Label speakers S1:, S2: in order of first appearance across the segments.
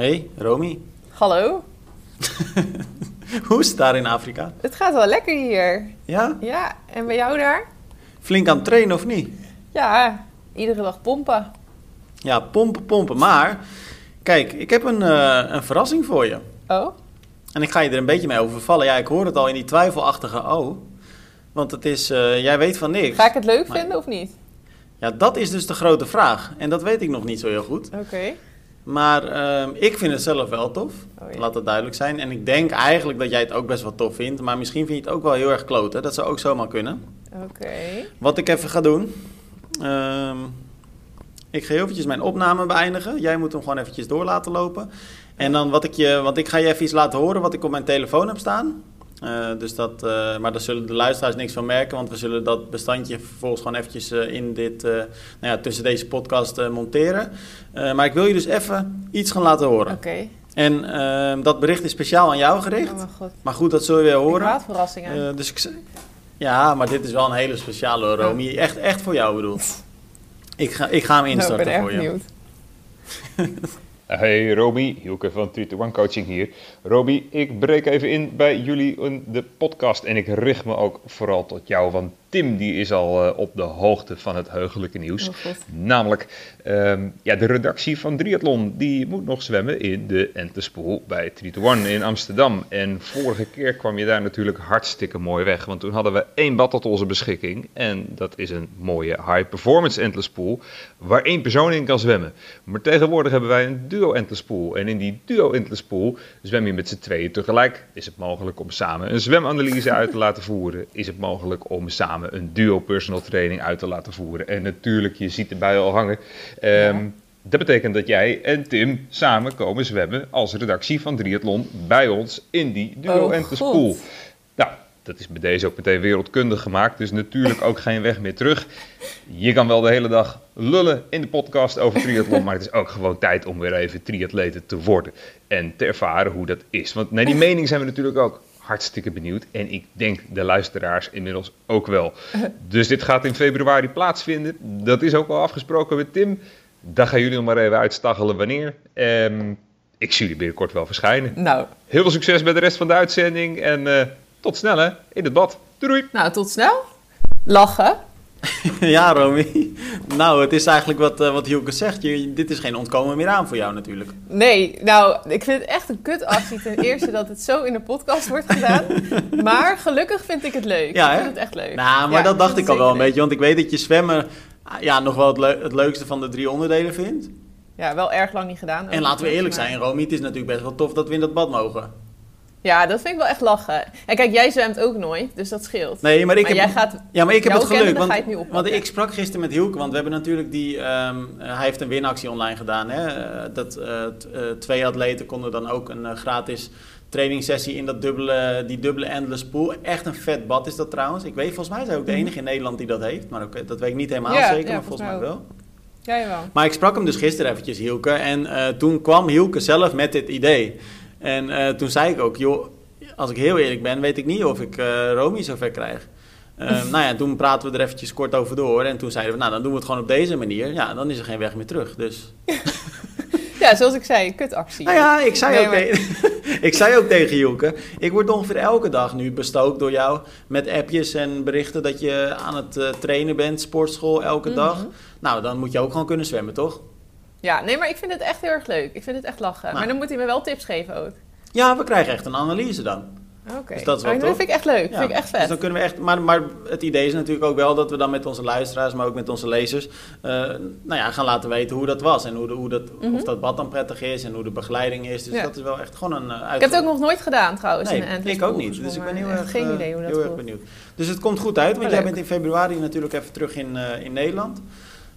S1: Hey, Romy.
S2: Hallo.
S1: Hoe is het daar in Afrika?
S2: Het gaat wel lekker hier.
S1: Ja?
S2: Ja, en bij jou daar?
S1: Flink aan het trainen of niet?
S2: Ja, iedere dag pompen.
S1: Ja, pompen, pompen. Maar, kijk, ik heb een, eh, een verrassing voor je.
S2: Oh?
S1: En ik ga je er een beetje mee overvallen. Ja, ik hoor het al in die twijfelachtige oh. Want het is, eh, jij weet van niks.
S2: Ga ik het leuk
S1: Maar-
S2: vinden of niet?
S1: Ja, dat is dus de grote vraag. En dat weet ik nog niet zo heel goed.
S2: Oké.
S1: Maar ehm, ik vind het zelf wel tof.
S2: Oh, ja.
S1: Laat dat duidelijk zijn. En ik denk eigenlijk dat jij het ook best wel tof vindt. Maar misschien vind je het ook wel heel erg kloten. Dat zou ook zomaar kunnen.
S2: Oké.
S1: Wat ik even ga doen. ehm, ik ga heel eventjes mijn opname beëindigen. Jij moet hem gewoon eventjes door laten lopen. En dan wat ik je, want ik ga je even iets laten horen wat ik op mijn telefoon heb staan. Eh, dus dat, eh, maar daar zullen de luisteraars niks van merken, want we zullen dat bestandje vervolgens gewoon eventjes eh, in dit, nou ja, tussen deze podcast monteren. Maar ik wil je dus even iets gaan laten horen.
S2: Oké.
S1: En ehm, dat bericht is speciaal aan jou gericht.
S2: Oh mijn god.
S1: Maar goed, dat zul je weer
S2: Ik
S1: horen.
S2: haat verrassingen.
S1: Eh, dus ik, ja, maar dit is wel een hele speciale hoor, Romy. Echt, echt voor jou bedoeld. Ik ga, ik ga hem
S2: nou, ik
S1: instarten
S2: ben echt
S1: voor je.
S2: benieuwd.
S3: Hey Roby, Hielke van 3 to 1 Coaching hier. Roby, ik breek even in bij jullie in de podcast en ik richt me ook vooral tot jou, want Tim die is al eh, op de hoogte van het heugelijke nieuws.
S2: Oh.
S3: Namelijk, ehm, ja, de redactie van Triathlon die moet nog zwemmen in de Entespool bij 3 to 1 in Amsterdam. En vorige keer kwam je daar natuurlijk hartstikke mooi weg, want toen hadden we één bad tot onze beschikking. En dat is een mooie high performance Entespool waar één persoon in kan zwemmen. Maar tegenwoordig hebben wij een duo Entespool. En in die duo Entespool zwem je met z'n tweeën tegelijk. Is het mogelijk om samen een zwemanalyse uit te laten voeren? Is het mogelijk om samen een duo personal training uit te laten voeren? En natuurlijk, je ziet erbij al hangen. ehm,
S2: Ja.
S3: Dat betekent dat jij en Tim samen komen zwemmen als redactie van Triathlon bij ons in die duo
S2: Oh. God.
S3: Nou, dat is bij deze ook meteen wereldkundig gemaakt, dus natuurlijk ook geen weg meer terug. Je kan wel de hele dag lullen in de podcast over triathlon, maar het is ook gewoon tijd om weer even triatleten te worden en te ervaren hoe dat is. Want naar die mening zijn we natuurlijk ook hartstikke benieuwd en ik denk de luisteraars inmiddels ook wel. Dus dit gaat in februari plaatsvinden, dat is ook al afgesproken met Tim. Dan gaan jullie nog maar even uitstaggelen wanneer. Ehm, ik zie jullie binnenkort wel verschijnen.
S2: Nou,
S3: Heel veel succes met de rest van de uitzending. En eh, tot snel hè, in het bad. Doei doei.
S2: nou, tot snel. Lachen.
S1: ja, Romy. Nou, het is eigenlijk wat, eh, wat Hielke zegt. Je, dit is geen ontkomen meer aan voor jou natuurlijk.
S2: Nee, nou, ik vind het echt een kutactie ten eerste dat het zo in de podcast wordt gedaan. Maar gelukkig vind ik het leuk.
S1: Ja,
S2: ik vind het echt leuk.
S1: Nou, maar
S2: Ja,
S1: dat dacht ik al wel een beetje. Want ik weet dat je zwemmen ah, ja, nog wel het, leu- het leukste van de drie onderdelen vindt.
S2: Ja, wel erg lang niet gedaan.
S1: En laten we eerlijk
S2: maar-
S1: zijn, Romy. Het is natuurlijk best wel tof dat we in dat bad mogen.
S2: Ja, dat vind ik wel echt lachen. En kijk, jij zwemt ook nooit, dus dat scheelt.
S1: Nee, maar ik
S2: maar
S1: heb...
S2: jij gaat...
S1: Ja, maar ik heb het geluk, want,
S2: het
S1: want ik sprak gisteren met Hielke, want we hebben natuurlijk die, ehm, eh, hij heeft een winactie online gedaan. Hè? Eh, dat eh, t- twee atleten konden dan ook een gratis trainingssessie in dat dubbele, die dubbele endless pool. Echt een vet bad is dat trouwens. Ik weet, volgens mij zijn ook de enige in Nederland die dat heeft, maar ook, dat weet ik niet helemaal
S2: Mhm. Ja,
S1: zeker,
S2: ja,
S1: maar volgens mij wel.
S2: Ja, jawel.
S1: Maar ik sprak hem dus gisteren eventjes, Hielke. En toen kwam Hielke zelf met dit idee. En eh, toen zei ik ook, joh, als ik heel eerlijk ben, weet ik niet of ik eh Romy zover krijg. Eh, nou ja, toen praten we er eventjes kort over door. En toen zeiden we, nou, dan doen we het gewoon op deze manier. Ja, dan is er geen weg meer terug. Dus,
S2: Ja, zoals ik zei, kutactie.
S1: nou ja, ik zei,
S2: Nee,
S1: ook,
S2: maar-
S1: ik zei ook tegen Hielke, ik word ongeveer elke dag nu bestookt door jou met appjes en berichten dat je aan het trainen bent, sportschool, elke
S2: Mhm.
S1: dag. Nou, dan moet je ook gewoon kunnen zwemmen, toch?
S2: Ja, nee, maar ik vind het echt heel erg leuk. Ik vind het echt lachen.
S1: Nou.
S2: Maar dan moet hij me wel tips geven ook.
S1: Ja, we krijgen echt een analyse dan.
S2: Oké.
S1: Dus dat is wel
S2: Oh, vind ik echt leuk.
S1: Ja,
S2: vind ik echt
S1: Dus
S2: vet.
S1: dan kunnen we echt, maar, maar het idee is natuurlijk ook wel dat we dan met onze luisteraars, maar ook met onze lezers, eh, nou ja, gaan laten weten hoe dat was. En hoe, de, hoe dat,
S2: Mhm.
S1: of dat bad dan prettig is en hoe de begeleiding is. Dus
S2: Ja.
S1: dat is wel echt gewoon een uh,
S2: Ik heb het ook nog nooit gedaan trouwens.
S1: Nee,
S2: in
S1: ik ook niet. Dus ik ben heel erg,
S2: geen
S1: eh,
S2: idee hoe dat
S1: heel erg benieuwd. Dus het komt goed uit, want
S2: Oh,
S1: jij
S2: leuk.
S1: bent in februari natuurlijk even terug in, in Nederland.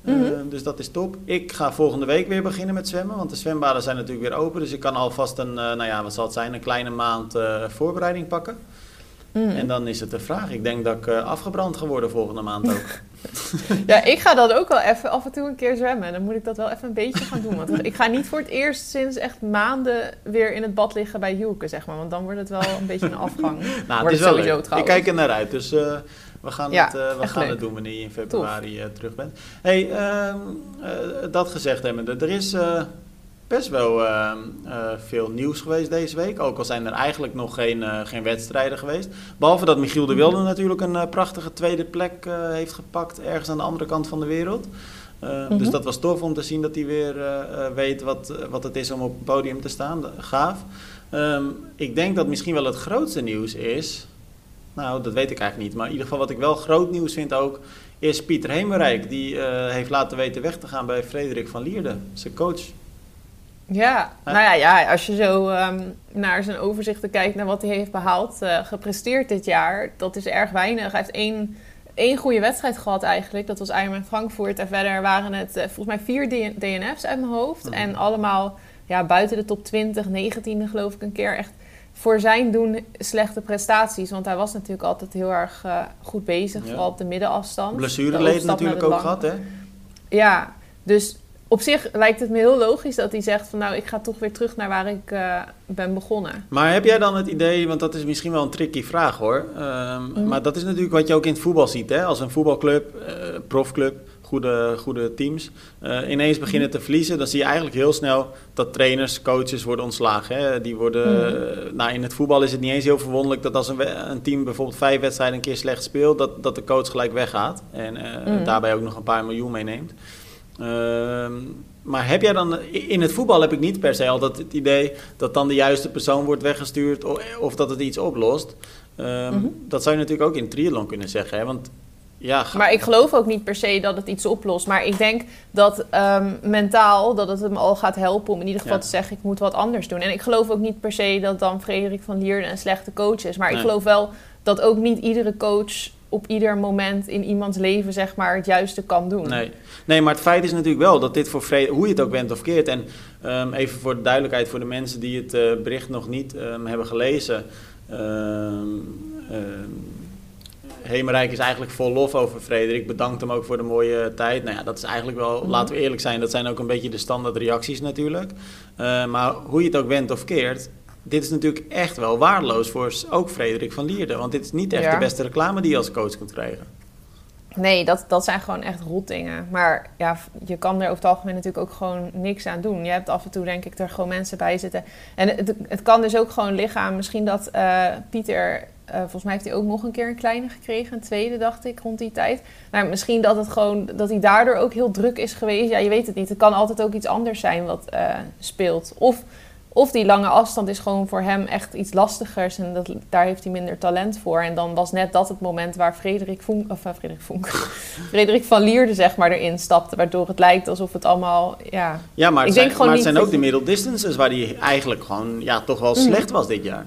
S1: Eh,
S2: Mhm.
S1: dus dat is top. Ik ga volgende week weer beginnen met zwemmen, want de zwembaden zijn natuurlijk weer open. Dus ik kan alvast een, eh, nou ja, wat zal het zijn, een kleine maand eh, voorbereiding pakken.
S2: Mhm.
S1: En dan is het de vraag. Ik denk dat ik eh, afgebrand ga worden volgende maand ook.
S2: Ja, ik ga dat ook wel even af en toe een keer zwemmen. Dan moet ik dat wel even een beetje gaan doen. Want ik ga niet voor het eerst sinds echt maanden weer in het bad liggen bij Hielke, zeg maar. Want dan wordt het wel een beetje een afgang.
S1: nou, het is wel
S2: sowieso
S1: leuk. Ik kijk er naar uit. Dus eh, we gaan,
S2: Ja,
S1: het, eh, we gaan
S2: leuk.
S1: het doen wanneer je in februari eh, terug bent. hey, ehm, eh, dat gezegd hebbende. Er is best wel uh, veel nieuws geweest deze week. Ook al zijn er eigenlijk nog geen, geen wedstrijden geweest. Behalve dat Michiel de Wilde natuurlijk een prachtige tweede plek heeft gepakt ergens aan de andere kant van de wereld. Dus dat was tof om te zien dat hij weer weet wat, wat het is om op het podium te staan. Gaaf. Um, ik denk dat misschien wel het grootste nieuws is. Nou, dat weet ik eigenlijk niet. Maar in ieder geval wat ik wel groot nieuws vind ook is Pieter Hemerijk. Die uh, heeft laten weten weg te gaan bij Frederik van Lierde, zijn coach.
S2: Ja, nou ja, ja, als je zo um, naar zijn overzichten kijkt naar wat hij heeft behaald, uh, gepresteerd dit jaar, dat is erg weinig. Hij heeft één, één goede wedstrijd gehad eigenlijk, dat was Ironman Frankfurt. En verder waren het uh, volgens mij vier DNF's uit mijn hoofd. Mm. En allemaal ja, buiten de top 20, 19e geloof ik een keer. Echt voor zijn doen slechte prestaties. Want hij was natuurlijk altijd heel erg uh, goed bezig, ja. vooral op de middenafstand.
S1: Blessureleed natuurlijk ook gehad, hè?
S2: Ja, dus op zich lijkt het me heel logisch dat hij zegt van nou, ik ga toch weer terug naar waar ik uh, ben begonnen.
S1: Maar heb jij dan het idee, want dat is misschien wel een tricky vraag hoor. Um, mm. Maar dat is natuurlijk wat je ook in het voetbal ziet, hè? Als een voetbalclub, uh, profclub, goede, goede teams, uh, ineens beginnen te verliezen, dan zie je eigenlijk heel snel dat trainers, coaches worden ontslagen. Hè? Die worden, mm. nou, in het voetbal is het niet eens heel verwonderlijk dat als een, een, team bijvoorbeeld vijf wedstrijden een keer slecht speelt, dat, dat de coach gelijk weggaat en uh, mm. daarbij ook nog een paar miljoen meeneemt. Uh, maar heb jij dan, in het voetbal heb ik niet per se altijd het idee dat dan de juiste persoon wordt weggestuurd of, of dat het iets oplost. Um, mm-hmm. Dat zou je natuurlijk ook in triathlon kunnen zeggen. Hè? Want ja,
S2: maar ik geloof ook niet per se dat het iets oplost. Maar ik denk dat um, mentaal dat het hem al gaat helpen om in ieder geval ja. te zeggen: ik moet wat anders doen. En ik geloof ook niet per se dat dan Frederik van Lierde een slechte coach is. Maar nee. ik geloof wel dat ook niet iedere coach op ieder moment in iemands leven zeg maar het juiste kan doen.
S1: Nee, nee maar het feit is natuurlijk wel dat dit voor Frederik, hoe je het ook bent of keert. En um, even voor de duidelijkheid voor de mensen die het uh, bericht nog niet um, hebben gelezen. Hemerijk is eigenlijk vol lof over Frederik. Bedankt hem ook voor de mooie tijd. Nou ja, dat is eigenlijk wel, mm-hmm. laten we eerlijk zijn, dat zijn ook een beetje de standaard reacties natuurlijk. Uh, maar hoe je het ook went of keert, dit is natuurlijk echt wel waardeloos voor ook Frederik van Lierde. Want dit is niet echt ja. de beste reclame die je als coach kunt krijgen.
S2: Nee, dat, dat zijn gewoon echt rotdingen. Maar ja, je kan er over het algemeen natuurlijk ook gewoon niks aan doen. Je hebt af en toe, denk ik, er gewoon mensen bij zitten. En het, het kan dus ook gewoon liggen aan misschien dat uh, Pieter uh, volgens mij heeft hij ook nog een keer een kleine gekregen. Een tweede, dacht ik, rond die tijd. Maar misschien dat, het gewoon, dat hij daardoor ook heel druk is geweest. Ja, je weet het niet. Het kan altijd ook iets anders zijn wat uh, speelt. Of, of die lange afstand is gewoon voor hem echt iets lastigers. En dat, daar heeft hij minder talent voor. En dan was net dat het moment waar Frederik Vonk... Of uh, Frederik Vonk... Frederik van Lierde, zeg maar, erin stapte. Waardoor het lijkt alsof het allemaal... Ja,
S1: ja maar het, ik zijn, denk maar het zijn ook de middle distances... waar hij eigenlijk gewoon ja, toch wel slecht was dit jaar.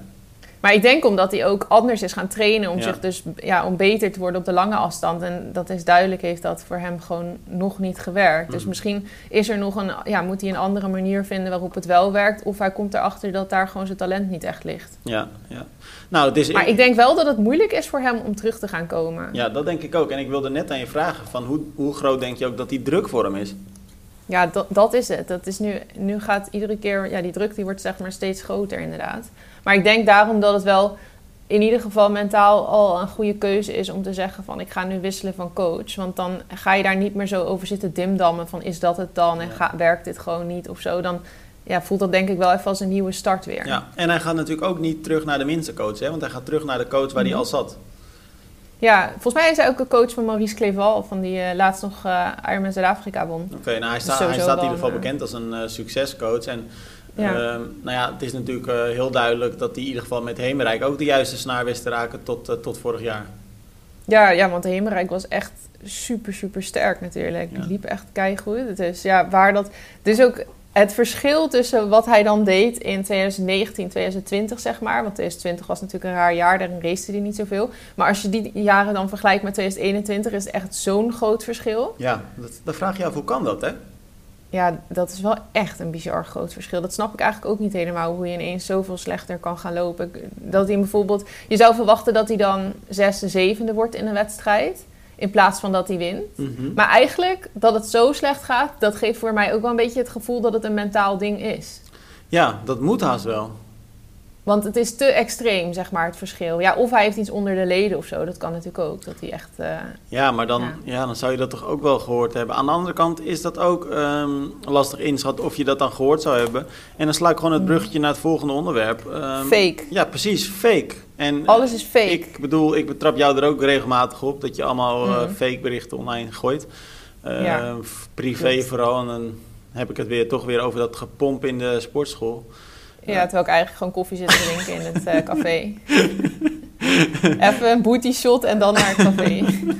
S2: Maar ik denk omdat hij ook anders is gaan trainen om ja. zich dus ja, om beter te worden op de lange afstand. En dat is duidelijk, heeft dat voor hem gewoon nog niet gewerkt. Mm. Dus misschien is er nog een, ja, moet hij een andere manier vinden waarop het wel werkt. Of hij komt erachter dat daar gewoon zijn talent niet echt ligt.
S1: Ja, ja. Nou, het is,
S2: maar ik denk wel dat het moeilijk is voor hem om terug te gaan komen.
S1: Ja, dat denk ik ook. En ik wilde net aan je vragen: van hoe, hoe groot denk je ook dat die druk voor hem is?
S2: Ja, dat, dat is het. Dat is nu, nu gaat iedere keer, ja, die druk die wordt zeg maar steeds groter inderdaad. Maar ik denk daarom dat het wel in ieder geval mentaal al een goede keuze is om te zeggen van ik ga nu wisselen van coach. Want dan ga je daar niet meer zo over zitten dimdammen van is dat het dan en ga, werkt dit gewoon niet of zo. Dan ja, voelt dat denk ik wel even als een nieuwe start weer.
S1: Ja, en hij gaat natuurlijk ook niet terug naar de minste coach, hè? want hij gaat terug naar de coach waar mm -hmm. hij al zat.
S2: Ja, volgens mij is hij ook een coach van Maurice Cleval, van die uh, laatst nog uh, Ironman Zuid-Afrika won.
S1: Oké, okay, nou hij, sta, hij staat in ieder geval bekend als een uh, succescoach. En ja. Uh, nou ja, het is natuurlijk uh, heel duidelijk dat hij in ieder geval met Hemerijk ook de juiste snaar wist te raken tot, uh, tot vorig jaar.
S2: Ja, ja, want Hemerijk was echt super, super sterk natuurlijk. Ja. Die liep echt keigoed. Dus ja, waar dat... Dus ook het verschil tussen wat hij dan deed in 2019, 2020 zeg maar. Want 2020 was natuurlijk een raar jaar, daarin race hij niet zoveel. Maar als je die jaren dan vergelijkt met 2021 is het echt zo'n groot verschil.
S1: Ja, dat, dan vraag je af hoe kan dat hè?
S2: Ja, dat is wel echt een bizar groot verschil. Dat snap ik eigenlijk ook niet helemaal, hoe je ineens zoveel slechter kan gaan lopen. Dat hij bijvoorbeeld, je zou verwachten dat hij dan zesde, zevende wordt in een wedstrijd, in plaats van dat hij wint. Mm -hmm. Maar eigenlijk, dat het zo slecht gaat, dat geeft voor mij ook wel een beetje het gevoel dat het een mentaal ding is.
S1: Ja, dat moet haast wel.
S2: Want het is te extreem, zeg maar, het verschil. Ja, of hij heeft iets onder de leden of zo. Dat kan natuurlijk ook. Dat hij echt. eh,
S1: Ja, maar dan,
S2: Ja.
S1: ja. dan zou je dat toch ook wel gehoord hebben. Aan de andere kant is dat ook ehm, lastig inschatten of je dat dan gehoord zou hebben. En dan sla ik gewoon het bruggetje naar het volgende onderwerp. Ehm,
S2: fake.
S1: Ja, precies, fake. En
S2: Alles is fake.
S1: ik bedoel, ik betrap jou er ook regelmatig op dat je allemaal eh,
S2: Mhm.
S1: fake berichten online gooit. Eh,
S2: Ja,
S1: f- privé vooral. En dan heb ik het weer toch weer over dat gepomp in de sportschool.
S2: Ja, terwijl ik eigenlijk gewoon koffie zit te drinken in het eh, café. Even een booty shot en dan naar het café.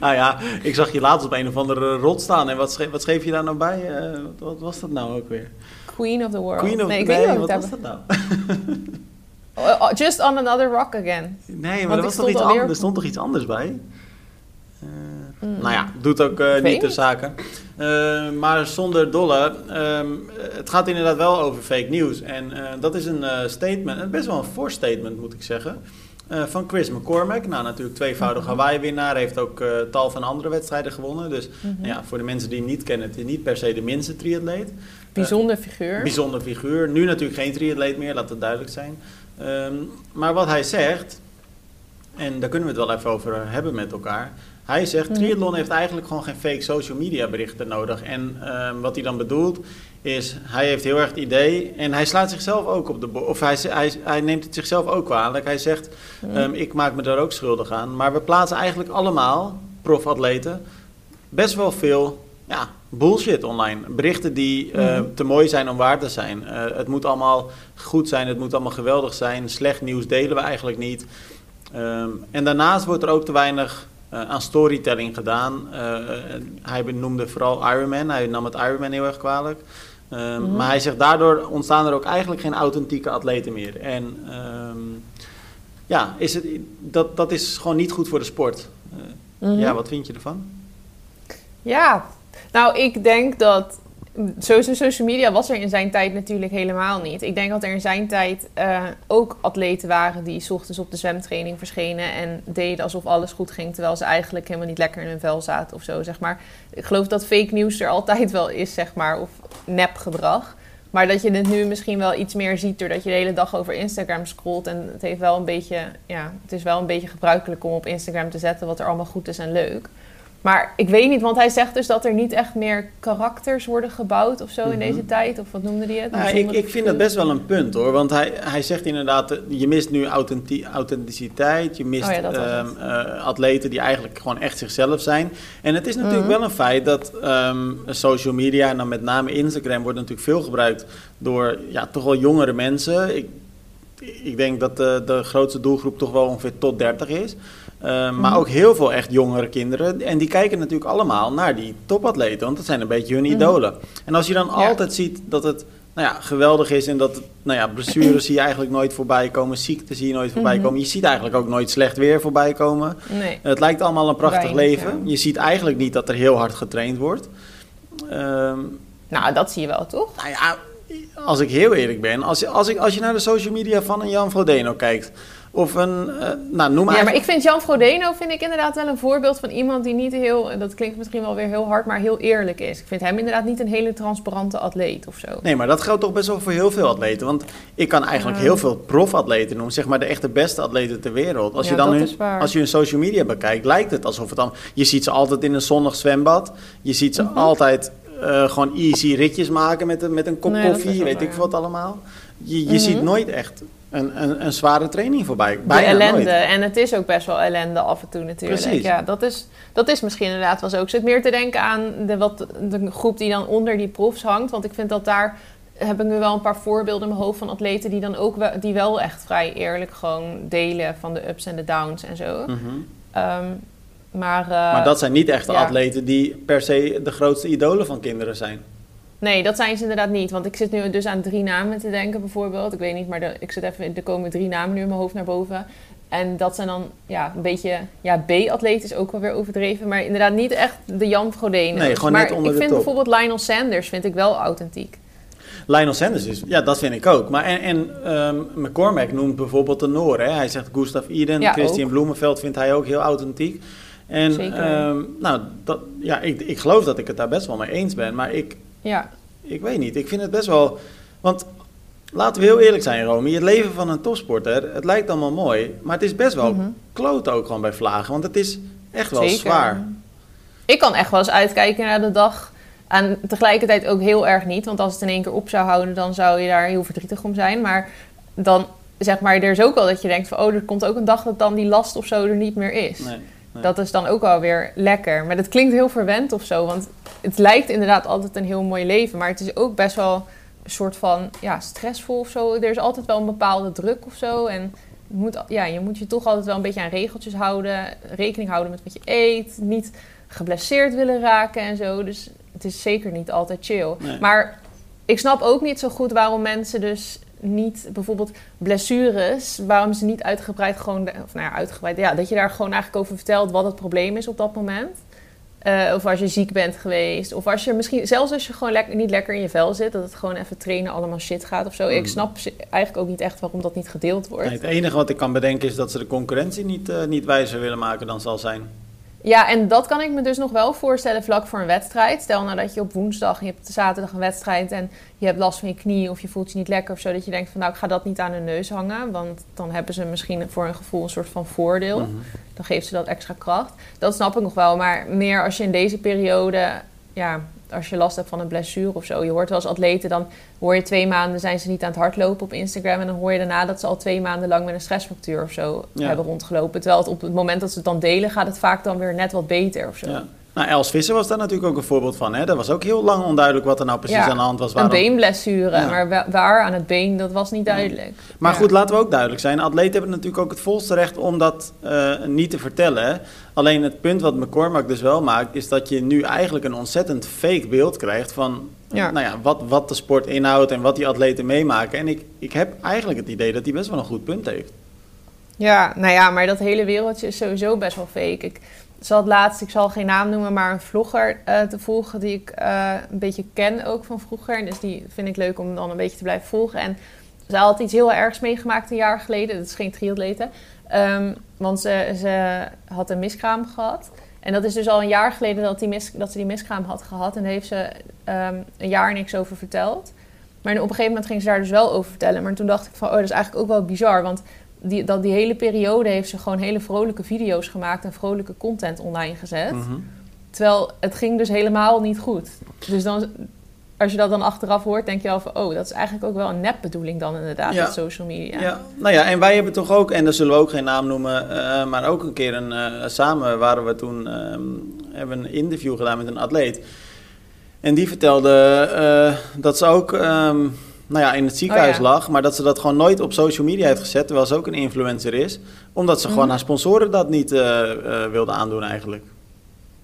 S1: Nou ja, ik zag je laatst op een of andere rot staan. En wat schreef, wat schreef je daar nou bij? Eh, wat, wat was dat nou ook weer?
S2: Queen of the world.
S1: Queen of
S2: nee, ik
S1: nee,
S2: weet niet
S1: wat
S2: wat
S1: was dat nou?
S2: Oh, oh, Just on another rock again.
S1: Nee, maar er, was toch iets anders, er stond toch iets anders bij? Eh,
S2: Mm.
S1: Nou ja, doet ook eh, niet ter
S2: niet.
S1: zake. Eh, maar zonder dolle, ehm, het gaat inderdaad wel over fake news. En eh, dat is een statement, en best wel een fors statement moet ik zeggen, van Chris McCormack. Nou, natuurlijk tweevoudig
S2: Mhm.
S1: Hawaii-winnaar, heeft ook tal van andere wedstrijden gewonnen. Dus
S2: Mhm.
S1: ja, voor de mensen die hem niet kennen, het is niet per se de minste triatleet.
S2: Bijzonder figuur.
S1: Bijzonder figuur. Nu natuurlijk geen triatleet meer, laat het duidelijk zijn. Ehm, maar wat hij zegt, en daar kunnen we het wel even over hebben met elkaar. Hij zegt,
S2: Mhm.
S1: triathlon heeft eigenlijk gewoon geen fake social media berichten nodig. En ehm, wat hij dan bedoelt, is hij heeft heel erg het idee... en hij slaat zichzelf ook op de... of hij, hij, hij neemt het zichzelf ook kwalijk. Hij zegt,
S2: Mhm.
S1: ehm, ik maak me daar ook schuldig aan. Maar we plaatsen eigenlijk allemaal, profatleten, best wel veel ja, bullshit online. Berichten die eh,
S2: Mhm.
S1: te mooi zijn om waar te zijn. Eh, het moet allemaal goed zijn, het moet allemaal geweldig zijn. Slecht nieuws delen we eigenlijk niet. Ehm, en daarnaast wordt er ook te weinig aan storytelling gedaan. Eh, hij benoemde vooral Ironman. Hij nam het Ironman heel erg kwalijk.
S2: Mhm.
S1: Maar hij zegt daardoor ontstaan er ook eigenlijk geen authentieke atleten meer. En ehm, ja, is het, dat, dat is gewoon niet goed voor de sport. Eh,
S2: Mhm.
S1: Ja, wat vind je ervan?
S2: Ja, nou ik denk dat sowieso social media was er in zijn tijd natuurlijk helemaal niet. Ik denk dat er in zijn tijd eh, ook atleten waren die 's ochtends op de zwemtraining verschenen en deden alsof alles goed ging, terwijl ze eigenlijk helemaal niet lekker in hun vel zaten of zo, zeg maar. Ik geloof dat fake nieuws er altijd wel is, zeg maar, of nepgedrag. Maar dat je het nu misschien wel iets meer ziet doordat je de hele dag over Instagram scrolt. En het, heeft wel een beetje, ja, het is wel een beetje gebruikelijk om op Instagram te zetten wat er allemaal goed is en leuk. Maar ik weet niet, want hij zegt dus dat er niet echt meer karakters worden gebouwd of zo in
S1: Mhm.
S2: deze tijd. Of wat noemde hij het?
S1: Nou, ik, ik vind dat best wel een punt hoor. Want hij, hij zegt inderdaad, eh, je mist nu authenti- authenticiteit. Je mist
S2: Oh ja,
S1: ehm, eh, atleten die eigenlijk gewoon echt zichzelf zijn. En het is natuurlijk
S2: Mhm.
S1: wel een feit dat ehm, social media, en dan met name Instagram, wordt natuurlijk veel gebruikt door ja, toch wel jongere mensen. Ik, ik denk dat de, de grootste doelgroep toch wel ongeveer tot 30 is. Ehm, Maar ook heel veel echt jongere kinderen. En die kijken natuurlijk allemaal naar die topatleten. Want dat zijn een beetje hun
S2: Mhm.
S1: idolen. En als je dan
S2: Ja.
S1: altijd ziet dat het nou ja, geweldig is. En dat nou ja, blessures zie je eigenlijk nooit voorbij komen. Ziekte zie je nooit voorbij
S2: Mhm.
S1: komen. Je ziet eigenlijk ook nooit slecht weer voorbij komen.
S2: Nee.
S1: Het lijkt allemaal een prachtig
S2: Weinig,
S1: leven.
S2: ja.
S1: Je ziet eigenlijk niet dat er heel hard getraind wordt. Ehm,
S2: Nou, dat zie je wel, toch?
S1: nou ja, als ik heel eerlijk ben, als, je- als, ik, als je naar de social media van een Jan Frodeno kijkt, of een, eh, nou noem
S2: Ja,
S1: maar.
S2: maar ik vind Jan Frodeno vind ik inderdaad wel een voorbeeld van iemand die niet heel, en dat klinkt misschien wel weer heel hard, maar heel eerlijk is. Ik vind hem inderdaad niet een hele transparante atleet of zo.
S1: Nee, maar dat geldt toch best wel voor heel veel atleten. Want ik kan eigenlijk
S2: Ja.
S1: heel veel profatleten noemen, zeg maar de echte beste atleten ter wereld. Als
S2: Ja,
S1: je dan hun, als je hun social media bekijkt, lijkt het alsof het dan. Je ziet ze altijd in een zonnig zwembad. Je ziet ze
S2: Mhm.
S1: altijd eh, gewoon easy ritjes maken met een, met een kop
S2: Nee,
S1: koffie, weet ik
S2: ja.
S1: wat allemaal. Je, je
S2: Mhm.
S1: ziet nooit echt een, een, een zware training voorbij.
S2: De
S1: Bijna
S2: ellende.
S1: nooit.
S2: En het is ook best wel ellende af en toe natuurlijk.
S1: Precies.
S2: Ja, dat is, dat is misschien inderdaad wel zo. Ik zit meer te denken aan de, wat, de groep die dan onder die profs hangt. Want ik vind dat daar heb ik nu wel een paar voorbeelden in mijn hoofd van atleten die dan ook wel, die wel echt vrij eerlijk gewoon delen van de ups en de downs en zo.
S1: Mhm.
S2: Ehm, maar, eh,
S1: maar dat zijn niet echte
S2: ja.
S1: atleten die per se de grootste idolen van kinderen zijn.
S2: Nee, dat zijn ze inderdaad niet. Want ik zit nu dus aan drie namen te denken, bijvoorbeeld. Ik weet niet, maar de, ik zit even, er komen drie namen nu in mijn hoofd naar boven. En dat zijn dan ja, een beetje... Ja, B-atleet is ook wel weer overdreven. Maar inderdaad niet echt de Jan Frodeno's.
S1: Nee, gewoon
S2: maar
S1: net onder
S2: ik
S1: de
S2: vind
S1: top.
S2: bijvoorbeeld Lionel Sanders vind ik wel authentiek.
S1: Lionel Sanders is, ja, dat vind ik ook. Maar en, en ehm, McCormack noemt bijvoorbeeld de Noor. Hè? Hij zegt Gustav Iden,
S2: Ja,
S1: Christian
S2: ook.
S1: Bloemenveld vindt hij ook heel authentiek. En
S2: Zeker.
S1: ehm, nou, dat, ja, ik, ik geloof dat ik het daar best wel mee eens ben. Maar ik,
S2: Ja,
S1: ik weet niet, ik vind het best wel... Want laten we heel eerlijk zijn, Romy. Het leven van een topsporter, het lijkt allemaal mooi. Maar het is best wel
S2: Mhm.
S1: kloot ook gewoon bij vlagen. Want het is echt wel
S2: Zeker.
S1: zwaar.
S2: Ik kan echt wel eens uitkijken naar de dag. En tegelijkertijd ook heel erg niet. Want als het in één keer op zou houden, dan zou je daar heel verdrietig om zijn. Maar dan zeg maar, er is ook wel dat je denkt van... oh, er komt ook een dag dat dan die last of zo er niet meer is.
S1: Nee. Nee.
S2: Dat is dan ook wel weer lekker. Maar dat klinkt heel verwend of zo. Want het lijkt inderdaad altijd een heel mooi leven. Maar het is ook best wel een soort van ja, stressvol of zo. Er is altijd wel een bepaalde druk of zo. En je moet, ja, je moet je toch altijd wel een beetje aan regeltjes houden. Rekening houden met wat je eet. Niet geblesseerd willen raken en zo. Dus het is zeker niet altijd chill.
S1: Nee.
S2: Maar ik snap ook niet zo goed waarom mensen dus niet bijvoorbeeld blessures, waarom ze niet uitgebreid gewoon, of nou ja, uitgebreid, ja, dat je daar gewoon eigenlijk over vertelt wat het probleem is op dat moment. Eh, of als je ziek bent geweest. Of als je misschien, zelfs als je gewoon lekker, niet lekker in je vel zit, dat het gewoon even trainen allemaal shit gaat of zo. Ik
S1: Mm.
S2: snap eigenlijk ook niet echt waarom dat niet gedeeld wordt.
S1: Nee, het enige wat ik kan bedenken is dat ze de concurrentie niet, eh, niet wijzer willen maken dan zal zijn.
S2: Ja, en dat kan ik me dus nog wel voorstellen vlak voor een wedstrijd. Stel nou dat je op woensdag, je hebt zaterdag een wedstrijd en je hebt last van je knie of je voelt je niet lekker of zo. Dat je denkt van nou, ik ga dat niet aan hun neus hangen. Want dan hebben ze misschien voor hun gevoel een soort van voordeel.
S1: Mhm.
S2: Dan geeft ze dat extra kracht. Dat snap ik nog wel. Maar meer als je in deze periode, ja, als je last hebt van een blessure of zo. Je hoort wel eens atleten, dan hoor je twee maanden zijn ze niet aan het hardlopen op Instagram. En dan hoor je daarna dat ze al twee maanden lang met een stressfractuur of zo
S1: Ja.
S2: hebben rondgelopen. Terwijl het op het moment dat ze het dan delen, gaat het vaak dan weer net wat beter of zo.
S1: Ja. Nou, Els Visser was daar natuurlijk ook een voorbeeld van. Hè? Dat was ook heel lang onduidelijk wat er nou precies
S2: Ja,
S1: aan de hand was.
S2: Een
S1: waarom-
S2: beenblessure,
S1: Ja.
S2: maar wa- waar aan het been, dat was niet duidelijk.
S1: Maar goed, laten we ook duidelijk zijn. Atleten hebben natuurlijk ook het volste recht om dat eh, niet te vertellen. Alleen het punt wat McCormack dus wel maakt... is dat je nu eigenlijk een ontzettend fake beeld krijgt... van
S2: Ja.
S1: Nou ja, wat, wat de sport inhoudt en wat die atleten meemaken. En ik, ik heb eigenlijk het idee dat hij best wel een goed punt heeft.
S2: Ja, nou ja, maar dat hele wereldje is sowieso best wel fake. Ik zat laatst, ik zal geen naam noemen, maar een vlogger eh, te volgen die ik eh, een beetje ken ook van vroeger. Dus die vind ik leuk om dan een beetje te blijven volgen. En zij had iets heel ergs meegemaakt een jaar geleden. Dat is geen triatlete. Ehm, want ze, ze had een miskraam gehad. En dat is dus al een jaar geleden dat, die mis, dat ze die miskraam had gehad. En daar heeft ze ehm, een jaar niks over verteld. Maar op een gegeven moment ging ze daar dus wel over vertellen. Maar toen dacht ik van, oh, dat is eigenlijk ook wel bizar. Want die, dat die hele periode heeft ze gewoon hele vrolijke video's gemaakt en vrolijke content online gezet.
S1: Mhm.
S2: Terwijl het ging dus helemaal niet goed. Dus dan, als je dat dan achteraf hoort, denk je wel van, oh, dat is eigenlijk ook wel een nepbedoeling dan inderdaad,
S1: Ja.
S2: met social media.
S1: Ja. nou ja, en wij hebben toch ook, en daar zullen we ook geen naam noemen, eh, maar ook een keer een, eh, samen waren we toen, ehm, hebben een interview gedaan met een atleet. En die vertelde eh, dat ze ook, ehm, nou ja, in het ziekenhuis
S2: Oh ja.
S1: lag, maar dat ze dat gewoon nooit op social media heeft gezet, terwijl ze ook een influencer is, omdat ze gewoon
S2: Mhm.
S1: haar sponsoren dat niet eh, wilde aandoen eigenlijk.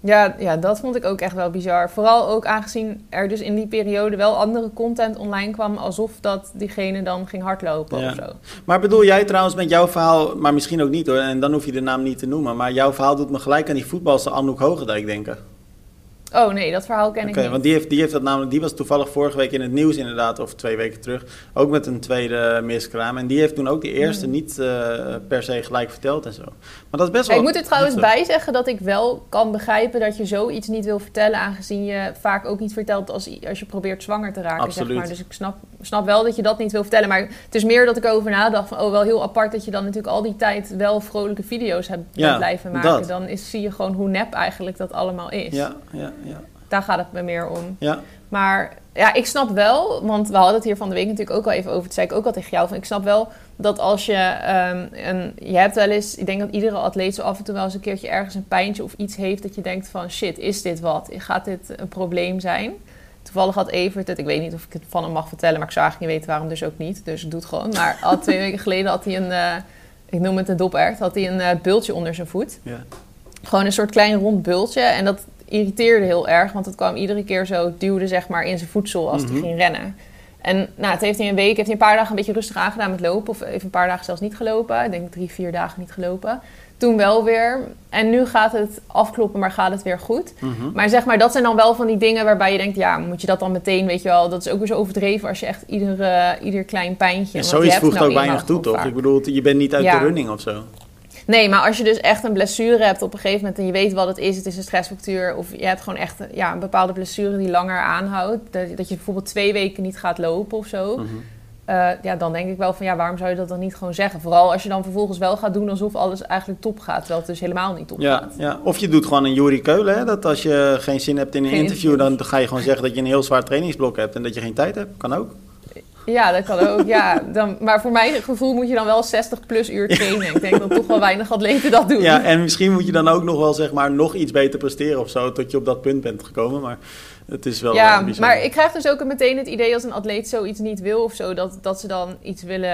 S2: Ja, ja, dat vond ik ook echt wel bizar. Vooral ook aangezien er dus in die periode wel andere content online kwam, alsof dat diegene dan ging hardlopen
S1: Ja.
S2: of zo.
S1: Maar bedoel jij trouwens met jouw verhaal, maar misschien ook niet hoor, en dan hoef je de naam niet te noemen, maar jouw verhaal doet me gelijk aan die voetbalster Anouk Hogendijk denken.
S2: Oh nee, dat verhaal ken ik niet.
S1: want die heeft, die heeft dat namelijk, die was toevallig vorige week in het nieuws inderdaad, of twee weken terug, ook met een tweede miskraam. En die heeft toen ook die eerste
S2: Hmm.
S1: niet eh, per se gelijk verteld en zo. Maar dat is best
S2: Ja,
S1: wel...
S2: ik moet er trouwens bij zeggen dat ik wel kan begrijpen dat je zoiets niet wil vertellen, aangezien je vaak ook niet vertelt als, als je probeert zwanger te raken. Zeg
S1: Absoluut.
S2: maar. Dus ik snap, snap wel dat je dat niet wil vertellen. Maar het is meer dat ik erover nadacht van, oh wel heel apart dat je dan natuurlijk al die tijd wel vrolijke video's hebt
S1: Ja,
S2: blijven maken.
S1: dat.
S2: Dan is, zie je gewoon hoe nep eigenlijk dat allemaal is.
S1: Ja, ja, ja.
S2: Daar gaat het me meer om.
S1: ja.
S2: Maar ja, ik snap wel, want we hadden het hier van de week natuurlijk ook al even over. Dat zei ik ook al tegen jou. Van, ik snap wel dat als je ehm, een, je hebt wel eens, ik denk dat iedere atleet zo af en toe wel eens een keertje ergens een pijntje of iets heeft dat je denkt van shit, is dit wat? Gaat dit een probleem zijn? Toevallig had Evert het, ik weet niet of ik het van hem mag vertellen, maar ik zou eigenlijk niet weten waarom, dus ook niet. Dus ik doe het gewoon. Maar al twee weken geleden had hij een, eh, ik noem het een dopert, had hij een eh, bultje onder zijn voet.
S1: ja.
S2: Gewoon een soort klein rond bultje. En dat irriteerde heel erg, want het kwam iedere keer zo, het duwde zeg maar in zijn voedsel als
S1: Mhm.
S2: hij ging rennen. En nou, het heeft hij een week, heeft hij een paar dagen een beetje rustig aangedaan met lopen. Of even een paar dagen zelfs niet gelopen. Ik denk drie, vier dagen niet gelopen. Toen wel weer. En nu gaat het afkloppen, maar gaat het weer goed.
S1: Mhm.
S2: Maar zeg maar, dat zijn dan wel van die dingen waarbij je denkt... ja, moet je dat dan meteen, weet je wel... dat is ook weer zo overdreven als je echt ieder, eh, ieder klein pijntje...
S1: En zoiets voegt
S2: nou
S1: ook weinig toe, toch? Ik bedoel, je bent niet uit
S2: Ja.
S1: de running of zo.
S2: Nee, maar als je dus echt een blessure hebt op een gegeven moment en je weet wat het is, het is een stressfactuur, of je hebt gewoon echt ja, een bepaalde blessure die langer aanhoudt, dat, dat je bijvoorbeeld twee weken niet gaat lopen of zo,
S1: Mhm.
S2: eh, ja, dan denk ik wel van ja, waarom zou je dat dan niet gewoon zeggen? Vooral als je dan vervolgens wel gaat doen alsof alles eigenlijk top gaat, terwijl het dus helemaal niet top
S1: Ja,
S2: gaat.
S1: ja. Of je doet gewoon een Juri Keulen, hè, dat als je geen zin hebt in een
S2: Geen
S1: interview,
S2: interview.
S1: dan ga je gewoon zeggen dat je een heel zwaar trainingsblok hebt en dat je geen tijd hebt. Kan ook.
S2: Ja, dat kan ook. Ja, dan, maar voor mijn gevoel moet je dan wel 60 plus uur trainen. Ik denk dat toch wel weinig atleten dat doen.
S1: Ja, en misschien moet je dan ook nog wel zeg maar nog iets beter presteren of zo, tot je op dat punt bent gekomen. Maar het is wel
S2: Ja,
S1: eh,
S2: maar ik krijg dus ook meteen het idee als een atleet zoiets niet wil of zo, dat, dat ze dan iets willen.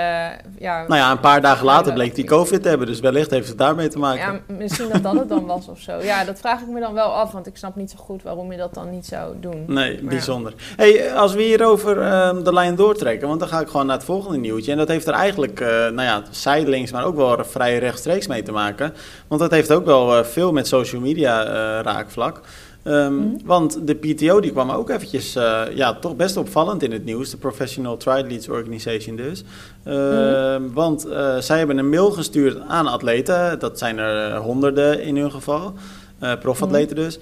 S2: Ja,
S1: Nou ja, een paar dagen later bleek die COVID te hebben, dus wellicht heeft het daarmee te maken.
S2: Ja, misschien dat dat het dan was of zo. Ja, dat vraag ik me dan wel af, want ik snap niet zo goed waarom je dat dan niet zou doen.
S1: Nee,
S2: Maar
S1: bijzonder. Hey, als we hier over ehm, de lijn doortrekken, want dan ga ik gewoon naar het volgende nieuwtje. En dat heeft er eigenlijk, eh, nou ja, zijdelings, maar ook wel vrij rechtstreeks mee te maken. Want dat heeft ook wel eh, veel met social media raakvlak. Ehm,
S2: Mhm.
S1: Want de PTO die kwam ook eventjes, eh, ja, toch best opvallend in het nieuws. De Professional Triathletes Organization dus. Ehm, Want eh, zij hebben een mail gestuurd aan atleten. Dat zijn er eh, honderden in hun geval. profatleten dus.